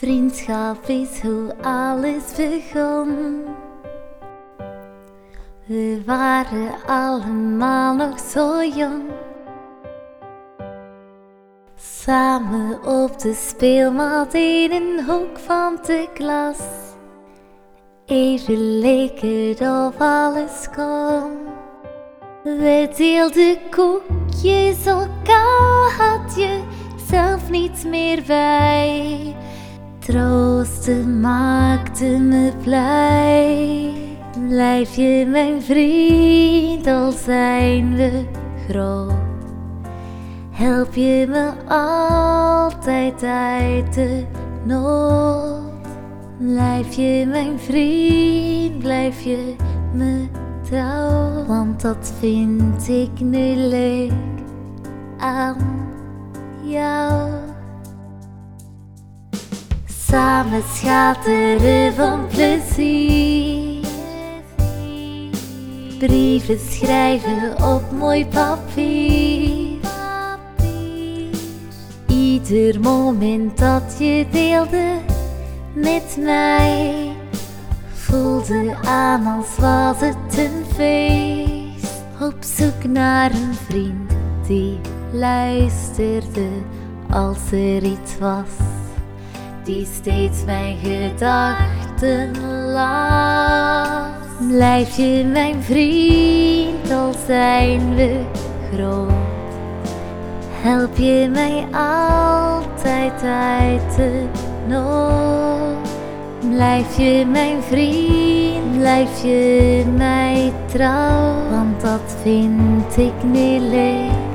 Vriendschap is hoe alles begon. We waren allemaal nog zo jong. Samen op de speelmat in een hoek van de klas. Even lekker of alles kon. We deelden koekjes, elkaar had je zelf niets meer bij. Troosten maakte me blij. Blijf je mijn vriend, al zijn we groot. Help je me altijd uit de nood. Blijf je mijn vriend, blijf je me trouw. Want dat vind ik nu leuk aan jou. Samen schateren van plezier. Brieven schrijven op mooi papier. Ieder moment dat je deelde met mij voelde aan als was het een feest. Op zoek naar een vriend die luisterde als er iets was die steeds mijn gedachten las. Blijf je mijn vriend, al zijn we groot. Help je mij altijd uit de nood. Blijf je mijn vriend, blijf je mij trouw. Want dat vind ik nu leuk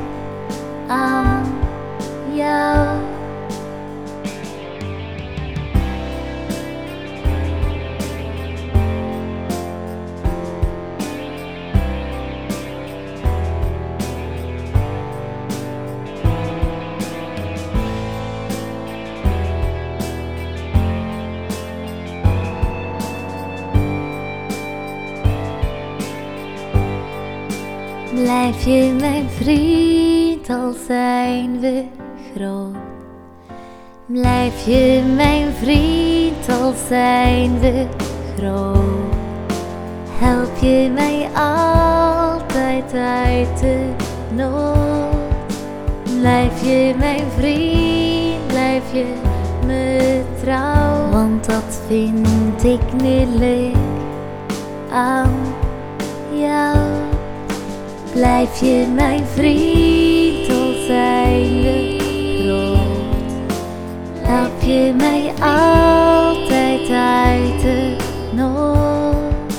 Blijf je mijn vriend, al zijn we groot. Blijf je mijn vriend, al zijn we groot. Help je mij altijd uit de nood. Blijf je mijn vriend, blijf je me trouw. Want dat vind ik nu leuk aan jou. Blijf je mijn vriend, zijn we groot. Help je mij altijd uit de nood.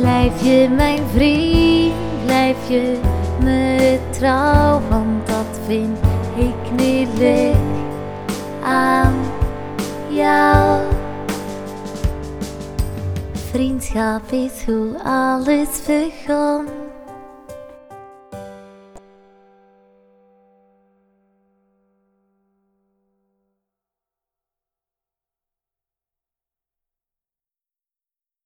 Blijf je mijn vriend, blijf je me trouw. Want dat vind ik nu leuk aan jou. Vriendschap is hoe alles begon.